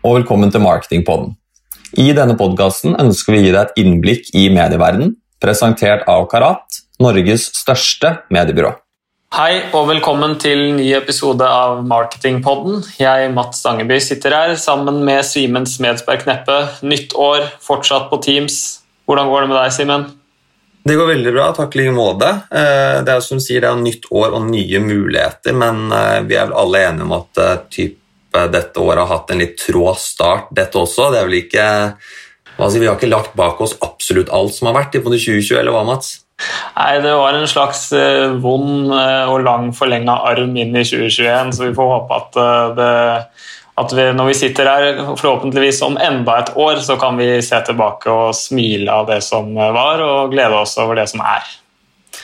Og velkommen til Marketingpodden. I denne podkasten ønsker vi å gi deg et innblikk i medieverdenen, presentert av Karat, Norges største mediebyrå. Hei og velkommen til ny episode av Marketingpodden. Jeg, Mats Stangeby, sitter her sammen med Simen Smedsberg Kneppe. Nytt år, fortsatt på Teams. Hvordan går det med deg, Simen? Det går veldig bra, takk i like måte. Eh, det er som sier, det er nytt år og nye muligheter, men eh, vi er vel alle enige om at eh, typ dette året har hatt en litt trå start, dette også. Det er vel ikke altså, Vi har ikke lagt bak oss absolutt alt som har vært i både 2020, eller hva, Mats? Nei, det var en slags vond og lang forlenga arm inn i 2021, så vi får håpe at det at vi, når vi sitter her, forhåpentligvis om enda et år, så kan vi se tilbake og smile av det som var, og glede oss over det som er.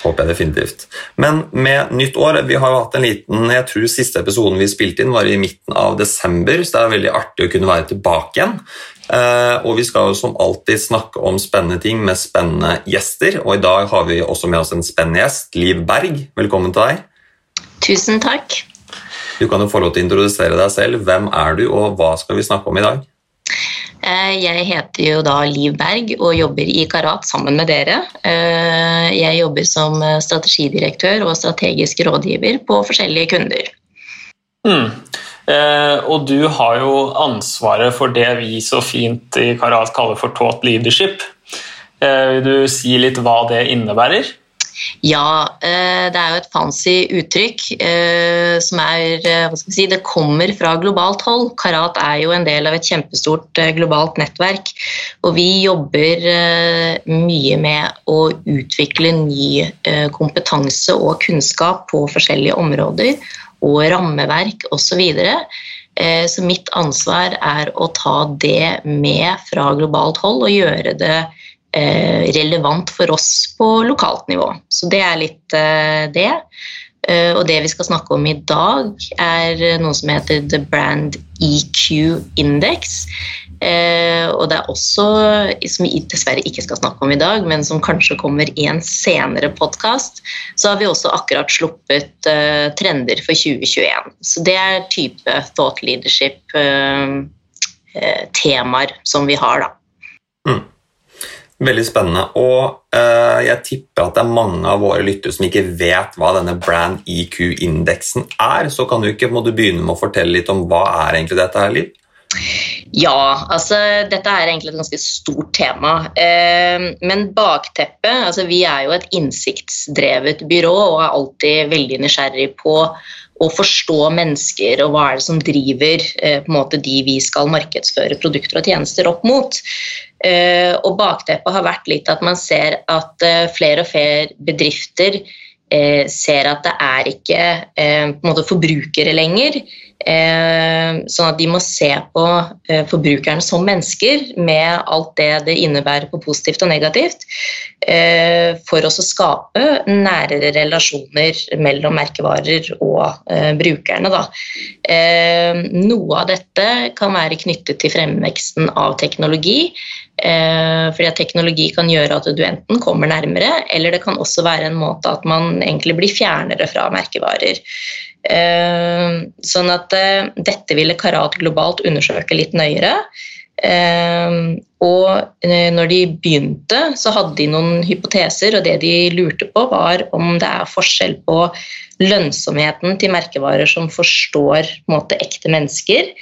Håper jeg definitivt. Men med nytt år Vi har jo hatt en liten Jeg tror siste episoden vi spilte inn, var i midten av desember, så det er veldig artig å kunne være tilbake igjen. Eh, og vi skal jo som alltid snakke om spennende ting med spennende gjester. Og i dag har vi også med oss en spennende gjest, Liv Berg. Velkommen til deg. Tusen takk. Du kan jo få lov til å introdusere deg selv. Hvem er du, og hva skal vi snakke om i dag? Eh, jeg heter jo da Liv Berg og jobber i Karat sammen med dere. Eh, jeg jobber som strategidirektør og strategisk rådgiver på forskjellige kunder. Mm. Eh, og du har jo ansvaret for det vi så fint i Karat kaller for taught leadership. Vil du si litt hva det innebærer? Ja, eh, det er jo et fancy uttrykk eh, som er eh, hva skal vi si, Det kommer fra globalt hold. Karat er jo en del av et kjempestort globalt nettverk. Og vi jobber mye med å utvikle ny kompetanse og kunnskap på forskjellige områder. Og rammeverk osv. Så, mitt ansvar er å ta det med fra globalt hold og gjøre det relevant for oss på lokalt nivå. Så det er litt eh, det. Eh, og det vi skal snakke om i dag, er noe som heter The Brand EQ Index. Og det er også, som vi dessverre ikke skal snakke om i dag, men som kanskje kommer i en senere podkast, så har vi også akkurat sluppet trender for 2021. Så det er type thought leadership-temaer som vi har, da. Mm. Veldig spennende. Og uh, jeg tipper at det er mange av våre lyttere som ikke vet hva denne Brand EQ-indeksen er. Så kan du ikke må du begynne med å fortelle litt om hva er egentlig dette her, Liv? Ja, altså dette er egentlig et ganske stort tema. Uh, men bakteppet altså Vi er jo et innsiktsdrevet byrå og er alltid veldig nysgjerrig på å forstå mennesker og hva er det som driver uh, på en måte de vi skal markedsføre produkter og tjenester opp mot. Eh, og bakteppet har vært litt at man ser at eh, flere og flere bedrifter eh, ser at det er ikke på en måte forbrukere lenger. Sånn at de må se på forbrukerne som mennesker, med alt det det innebærer på positivt og negativt, for å skape nærere relasjoner mellom merkevarer og brukerne. Da. Noe av dette kan være knyttet til fremveksten av teknologi. Eh, fordi at teknologi kan gjøre at du enten kommer nærmere, eller det kan også være en måte at man egentlig blir fjernere fra merkevarer. Eh, sånn at eh, dette ville Karat globalt undersøke litt nøyere. Og når de begynte, så hadde de noen hypoteser, og det de lurte på, var om det er forskjell på lønnsomheten til merkevarer som forstår måte, ekte mennesker,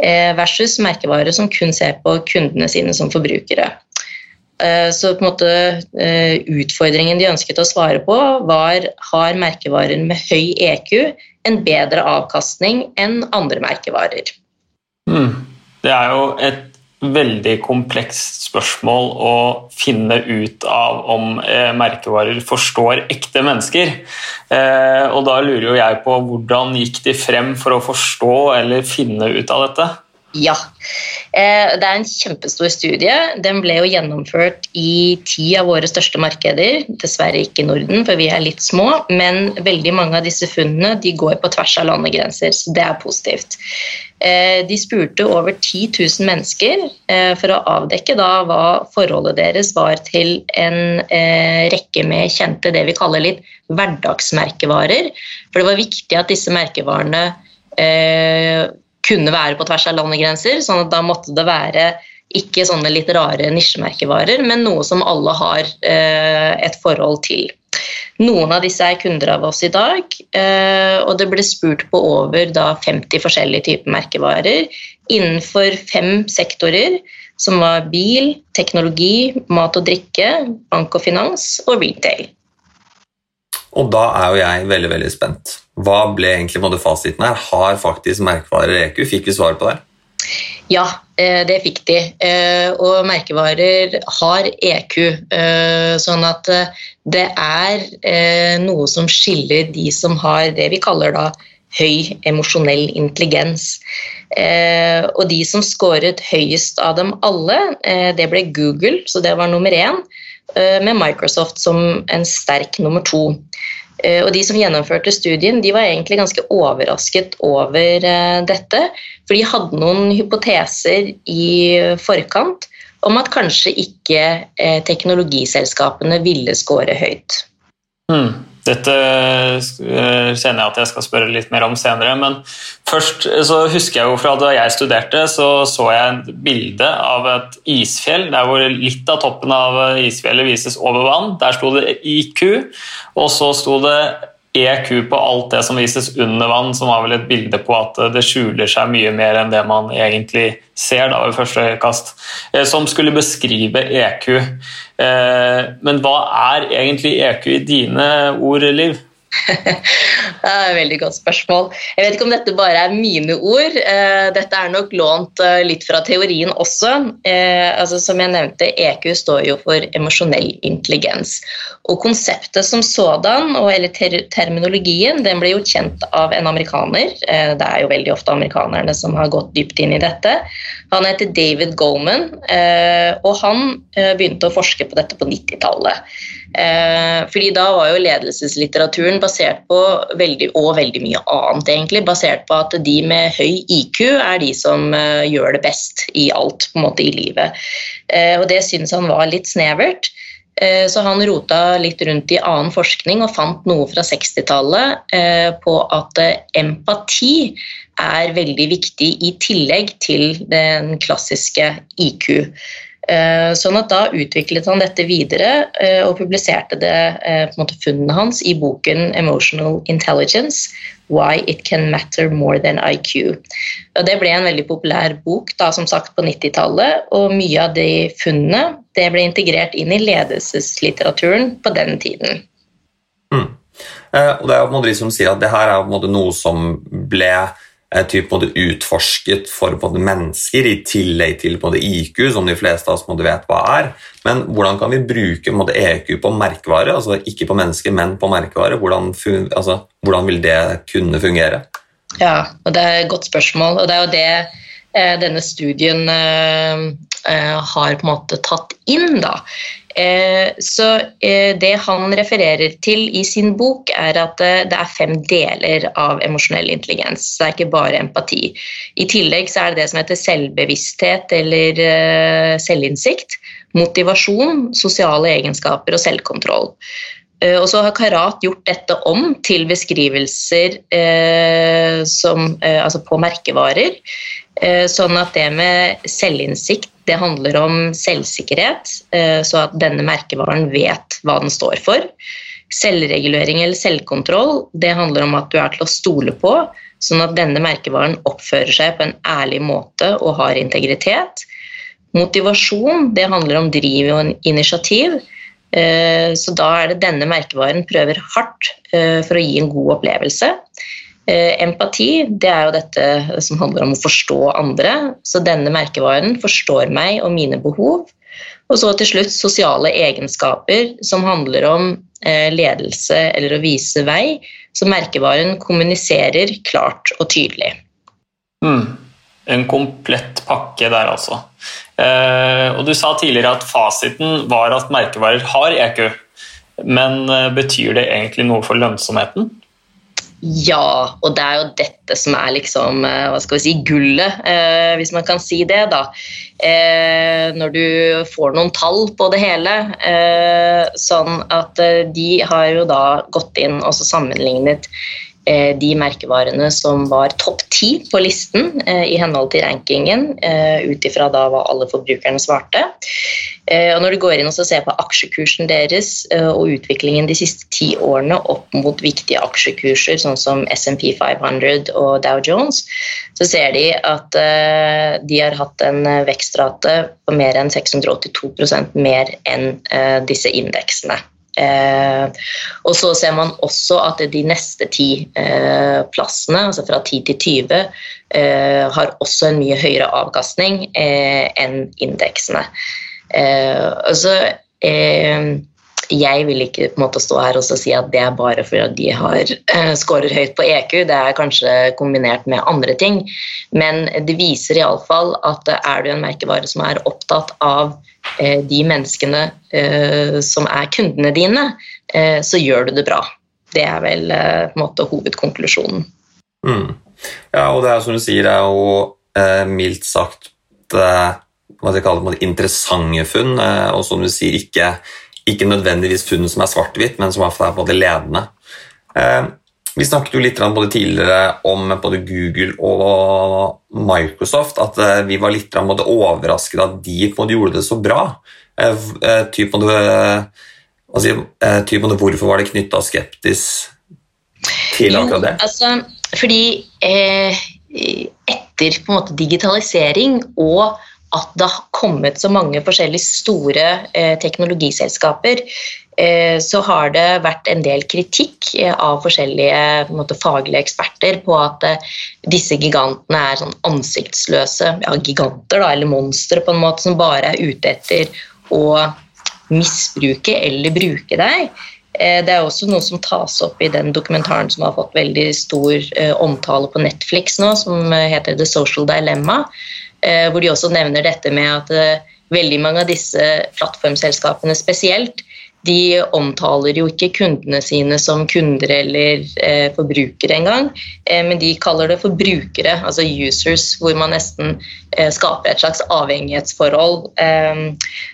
Eh, versus merkevarer som kun ser på kundene sine som forbrukere. Eh, så på en måte eh, utfordringen de ønsket å svare på, var har merkevarer med høy EQ en bedre avkastning enn andre merkevarer. Mm. Det er jo et veldig komplekst spørsmål å finne ut av om eh, merkevarer forstår ekte mennesker. Eh, og da lurer jo jeg på hvordan gikk de frem for å forstå eller finne ut av dette? Ja. Eh, det er en kjempestor studie. Den ble jo gjennomført i ti av våre største markeder. Dessverre ikke i Norden, for vi er litt små. Men veldig mange av disse funnene de går på tvers av landegrenser, så det er positivt. Eh, de spurte over 10 000 mennesker eh, for å avdekke da hva forholdet deres var til en rekke med kjente det vi kaller litt hverdagsmerkevarer. For det var viktig at disse merkevarene kunne være på tvers av landegrenser, sånn at da måtte det være ikke sånne litt rare nisjemerkevarer, men noe som alle har eh, et forhold til. Noen av disse er kunder av oss i dag, eh, og det ble spurt på over da, 50 forskjellige typer merkevarer innenfor fem sektorer, som var bil, teknologi, mat og drikke, bank og finans og retail. Og da er jo jeg veldig veldig spent. Hva ble egentlig måte, fasiten her? Har faktisk merkevarer EQ? Fikk vi svar på det? Ja, eh, det fikk de. Eh, og merkevarer har EQ. Eh, sånn at det er noe som skiller de som har det vi kaller da høy emosjonell intelligens. Og de som scoret høyest av dem alle, det ble Google, så det var nummer én. Med Microsoft som en sterk nummer to. Eh, og De som gjennomførte studien, de var egentlig ganske overrasket over eh, dette. For de hadde noen hypoteser i forkant om at kanskje ikke eh, teknologiselskapene ville score høyt. Mm. Dette kjenner jeg at jeg skal spørre litt mer om senere. Men først så husker jeg jo fra da jeg studerte, så så jeg et bilde av et isfjell der hvor litt av toppen av isfjellet vises over vann. Der sto det IQ, og så sto det EQ på alt det som vises under vann, som var vel et bilde på at det skjuler seg mye mer enn det man egentlig ser da ved første øyekast, eh, som skulle beskrive EQ. Eh, men hva er egentlig EQ i dine ord, Liv? det er et veldig godt spørsmål. Jeg vet ikke om dette bare er mine ord. Eh, dette er nok lånt eh, litt fra teorien også. Eh, altså, som jeg nevnte, EQ står jo for emosjonell intelligens. Og konseptet som sådan, eller ter terminologien, den ble gjort kjent av en amerikaner. Det er jo veldig ofte amerikanerne som har gått dypt inn i dette. Han heter David Goldman, og han begynte å forske på dette på 90-tallet. Eh, fordi da var jo ledelseslitteraturen basert på veldig, og veldig mye annet, egentlig, basert på at de med høy IQ er de som eh, gjør det best i alt på en måte i livet. Eh, og det syns han var litt snevert. Så han rota litt rundt i annen forskning og fant noe fra 60-tallet på at empati er veldig viktig i tillegg til den klassiske IQ. Eh, sånn at Da utviklet han dette videre eh, og publiserte det, eh, måte funnene hans i boken 'Emotional Intelligence Why It Can Matter More Than IQ'. Og det ble en veldig populær bok da, som sagt på 90-tallet, og mye av de funnene det ble integrert inn i ledelseslitteraturen på den tiden. Mm. og det er jo de som sier at det her er noe som ble typ, utforsket for både mennesker, i tillegg til både IQ, som de fleste av oss måtte vet hva er. Men hvordan kan vi bruke måte, EQ på merkevare, altså ikke på mennesker, men på merkevare? Hvordan, altså, hvordan, vil det kunne fungere? Ja, og det er et godt spørsmål, og det er jo det denne studien eh, eh, har på en måte tatt inn. da. Eh, så eh, det han refererer til i sin bok, er at eh, det er fem deler av emosjonell intelligens. Det er ikke bare empati. I tillegg så er det det som heter selvbevissthet eller selvinnsikt. Motivasjon, sosiale egenskaper og selvkontroll. Og så har Karat gjort dette om til beskrivelser eh, som, eh, altså på merkevarer. Eh, sånn at det med selvinnsikt det handler om selvsikkerhet, eh, så at denne merkevaren vet hva den står for. Selvregulering eller selvkontroll det handler om at du er til å stole på, sånn at denne merkevaren oppfører seg på en ærlig måte og har integritet. Motivasjon det handler om driv og initiativ. Eh, så da er det denne merkevaren prøver hardt for å gi en god opplevelse. Eh, empati det er jo dette som handler om å forstå andre. Så denne merkevaren forstår meg og mine behov. Og så til slutt sosiale egenskaper, som handler om eh, ledelse eller å vise vei. Så merkevaren kommuniserer klart og tydelig. Mm. En komplett pakke der, altså. Eh, og Du sa tidligere at fasiten var at merkevarer har EQ. Men betyr det egentlig noe for lønnsomheten? Ja, og det er jo dette som er liksom, eh, hva skal vi si, gullet, eh, hvis man kan si det. da. Eh, når du får noen tall på det hele. Eh, sånn at eh, de har jo da gått inn og sammenlignet de merkevarene som var topp ti på listen eh, i henhold til rankingen, eh, ut ifra hva alle forbrukerne svarte. Eh, og når du går inn og ser på aksjekursen deres eh, og utviklingen de siste ti årene opp mot viktige aksjekurser, sånn som SMP 500 og Dow Jones, så ser de at eh, de har hatt en vekstrate på mer enn 682% mer enn disse indeksene. Eh, og så ser man også at de neste ti eh, plassene, altså fra 10 til 20, eh, har også en mye høyere avkastning enn indeksene. Altså, jeg vil ikke måte stå her og si at det er bare fordi de har skårer høyt på EQ, det er kanskje kombinert med andre ting, men det viser iallfall at er du en merkevare som er opptatt av uh, de menneskene uh, som er kundene dine, så gjør du det bra. Det er vel måte hovedkonklusjonen. Mm. Ja, og det er som du sier, det er jo mildt sagt hva skal jeg kalle det, interessante funn, og som du sier, ikke, ikke nødvendigvis funn som er svart-hvitt, men som er både ledende. Vi snakket jo litt både tidligere om både Google og Microsoft, at eh, vi var litt både overrasket at de gjorde det så bra. Eh, eh, typ altså, typ hvorfor var det knytta skeptis til akkurat det? Jo, altså, fordi eh, etter måte digitalisering og at det har kommet så mange forskjellige store eh, teknologiselskaper, eh, så har det vært en del kritikk eh, av forskjellige måte, faglige eksperter på at eh, disse gigantene er sånn ansiktsløse ja, giganter, da, eller monstre, på en måte, som bare er ute etter å misbruke eller bruke deg. Eh, det er også noe som tas opp i den dokumentaren som har fått veldig stor omtale på Netflix nå, som heter The Social Dilemma hvor de også nevner dette med at eh, veldig mange av disse plattformselskapene spesielt, de omtaler jo ikke kundene sine som kunder eller eh, forbrukere engang, eh, men de kaller det for brukere, altså users, hvor man nesten eh, skaper et slags avhengighetsforhold. Eh,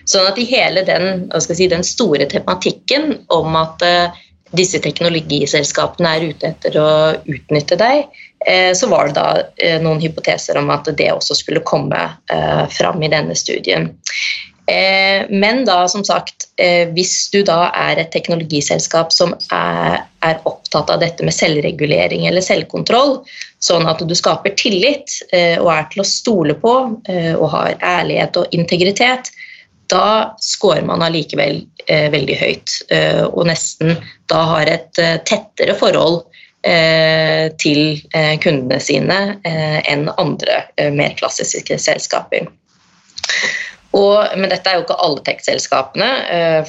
sånn at i hele den, si, den store tematikken om at disse teknologiselskapene er ute etter å utnytte deg, Eh, så var det da eh, noen hypoteser om at det også skulle komme eh, fram i denne studien. Men da, som sagt, hvis du da er et teknologiselskap som er, opptatt av dette med selvregulering eller selvkontroll, sånn at du skaper tillit og er til å stole på og har ærlighet og integritet, da scorer man allikevel veldig høyt. Og nesten da har et tettere forhold Eh, til eh, kundene sine eh, enn andre mer klassiske selskaper. Og, men dette er jo ikke alle tech-selskapene,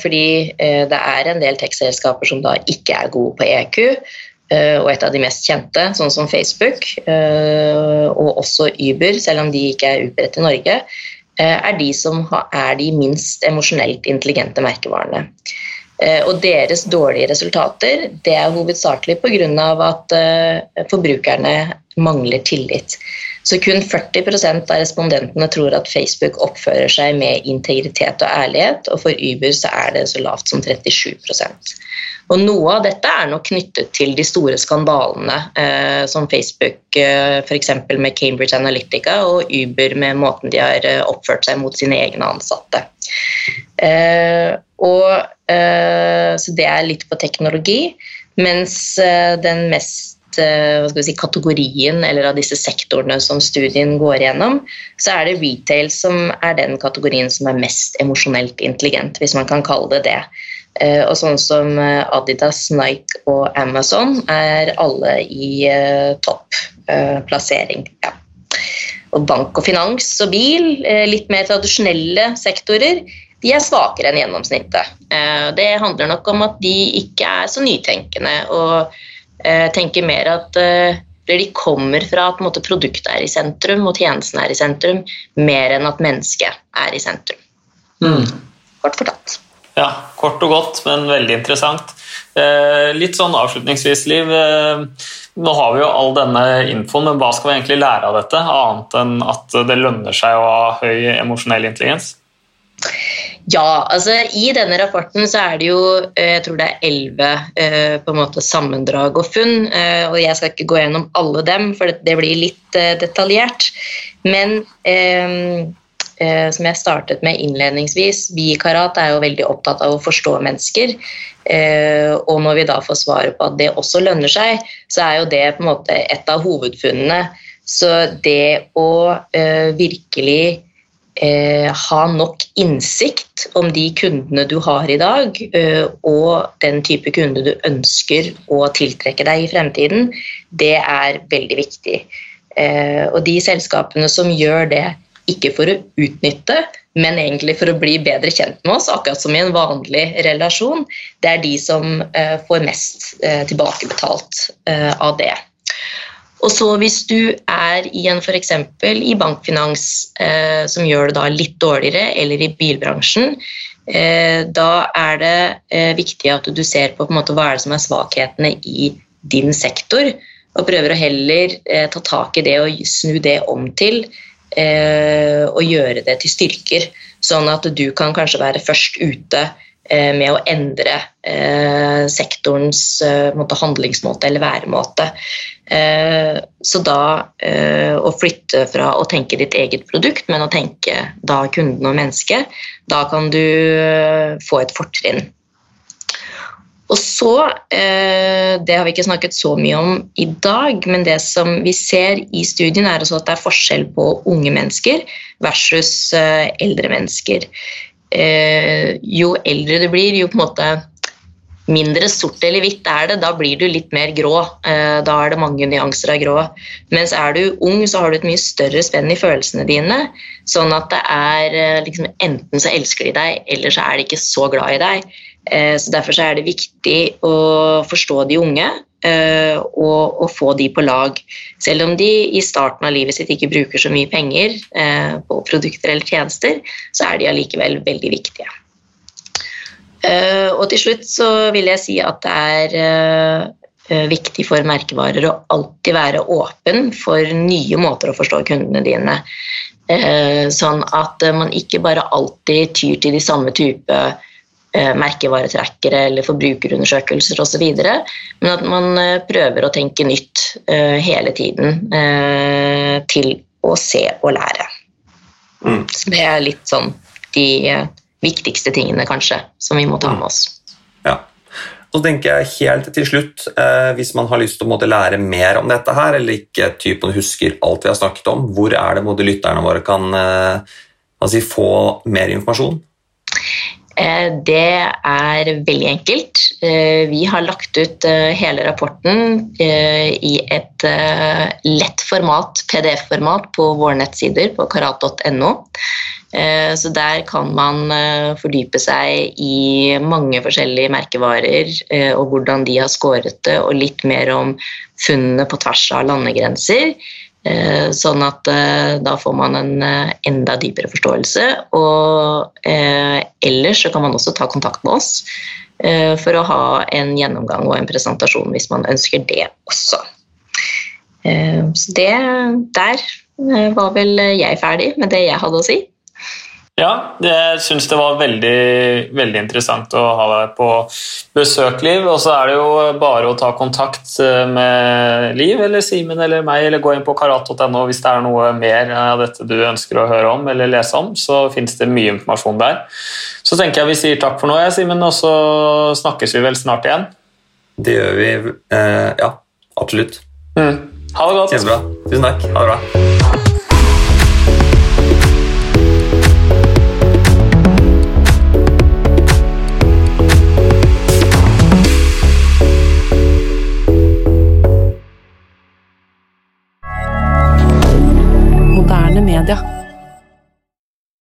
fordi det er en del tech-selskaper som da ikke er gode på EQ. Og et av de mest kjente, sånn som Facebook, og også Uber, selv om de ikke er utbredt i Norge, er de som er de minst emosjonelt intelligente merkevarene. Eh, og deres dårlige resultater det er hovedsakelig pga. at eh, forbrukerne mangler tillit. Så kun 40% av respondentene tror at Facebook oppfører seg med integritet og ærlighet, og for Uber så er det så lavt som 37 og Noe av dette er nok knyttet til de store skandalene, eh, som Facebook eh, f.eks. med Cambridge Analytica og Uber med måten de har eh, oppført seg mot sine egne ansatte. Eh, og, eh, så det er litt på teknologi. Mens eh, den mest si, kategorien eller av disse sektorene som studien går gjennom, så er det retail som er den kategorien som er mest emosjonelt intelligent, hvis man kan kalle det det. Og sånn som Adidas, Nike og Amazon er alle i topp plassering. Ja. Og bank og finans og bil, litt mer tradisjonelle sektorer, de er svakere enn gjennomsnittet. Eh, det handler nok om at de ikke er så nytenkende og eh, tenker mer at eh, de kommer fra at måte, produktet er i sentrum og tjenesten er i sentrum, mer enn at mennesket er i sentrum. Mm. Kort fortalt. Ja, kort og godt, men veldig interessant. litt sånn avslutningsvis, Liv. nå har vi jo all denne infoen, men hva skal vi egentlig lære av dette, annet enn at det lønner seg å ha høy emosjonell intelligens? Ja, altså i denne rapporten så er det jo eh, jeg tror det er elleve eh, på en måte sammendrag og funn. Eh, og jeg skal ikke gå gjennom alle dem, for det, det blir litt eh, detaljert. Men eh, eh, som jeg startet med innledningsvis, vi i Karat er jo veldig opptatt av å forstå mennesker. og når vi da får svaret på at det også lønner seg, så er jo det på en måte et av hovedfunnene. Så det å virkelig eh, ha nok innsikt om de kundene du har i dag, eh, og den type kunde du ønsker å tiltrekke deg i fremtiden, det er veldig viktig. Eh, og de selskapene som gjør det ikke for å utnytte, men egentlig for å bli bedre kjent med oss, akkurat som i en vanlig relasjon, det er de som eh, får mest eh, tilbakebetalt eh, av det. Og så hvis du er i en f.eks. i bankfinans eh, som gjør det da litt dårligere, eller i bilbransjen, eh, da er det eh, viktig at du ser på, på måte, hva er det som er svakhetene i din sektor, og prøver å heller ta tak i det og snu det om til og gjøre det til styrker. Sånn at du kan kanskje være først ute Eh, med å endre eh, sektorens eh, måte, handlingsmåte eller væremåte. Så da å flytte fra å tenke ditt eget produkt, men å tenke da kunden og mennesket, da kan du få et fortrinn. Og så, Det har vi ikke snakket så mye om i dag, men det som vi ser i studien, er at det er forskjell på unge mennesker versus eldre mennesker. Eh, jo eldre du blir, jo på en måte mindre sort eller hvitt er det. Da blir du litt mer grå. Eh, da er det mange nyanser av grå. Mens er du ung, så har du et mye større spenn i følelsene dine. Sånn at det er eh, liksom, enten så elsker de deg, eller så er de ikke så glad i deg. Eh, så Derfor så er det viktig å forstå de unge og, og, få de på lag. Selv om de i starten av livet sitt ikke bruker så mye penger på produkter eller tjenester, så er de allikevel veldig viktige. Eh, og til slutt så vil jeg si at det er viktig for merkevarer å alltid være åpen for nye måter å forstå kundene dine. Sånn at man ikke bare alltid tyr til de samme type Eh, merkevaretrekkere eller forbrukerundersøkelser osv. Men at man eh, prøver å tenke nytt eh, hele tiden til å se og lære. Mm. Så det er litt sånn de viktigste tingene, kanskje, som vi må ta med oss. Ja. Så tenker jeg helt til slutt, eh, Hvis man har lyst til å lære mer om dette, her, eller ikke typen husker alt vi har snakket om, hvor er det lytterne våre kan eh, altså, få mer informasjon? Eh, det er veldig enkelt. Eh, vi har lagt ut eh, hele rapporten i et lett format, PDF-format, på våre nettsider på karat.no. Så der kan man fordype seg i mange forskjellige merkevarer og hvordan de har skåret det, og litt mer om funnene på tvers av landegrenser. Eh, sånn at eh, da får man en eh, enda dypere forståelse. Og ellers så kan man også ta kontakt med oss for å ha en gjennomgang og en presentasjon hvis man ønsker det også. Så det der var vel jeg ferdig med det jeg hadde å si. Ja, jeg syns det var veldig, veldig, interessant å ha deg på besøk, Liv. Og så er det jo bare å ta kontakt eh, med Liv eller Simen eller meg, eller gå inn på karat.no hvis det er noe mer av dette du ønsker å høre om eller lese om. Så fins det mye informasjon der. Så tenker jeg vi sier takk for nå, Simen, og så snakkes vi vel snart igjen. Det gjør vi. Eh, ja, absolutt. Mm. Ha det godt. Kjempebra. Tusen takk. Ha det bra. rien.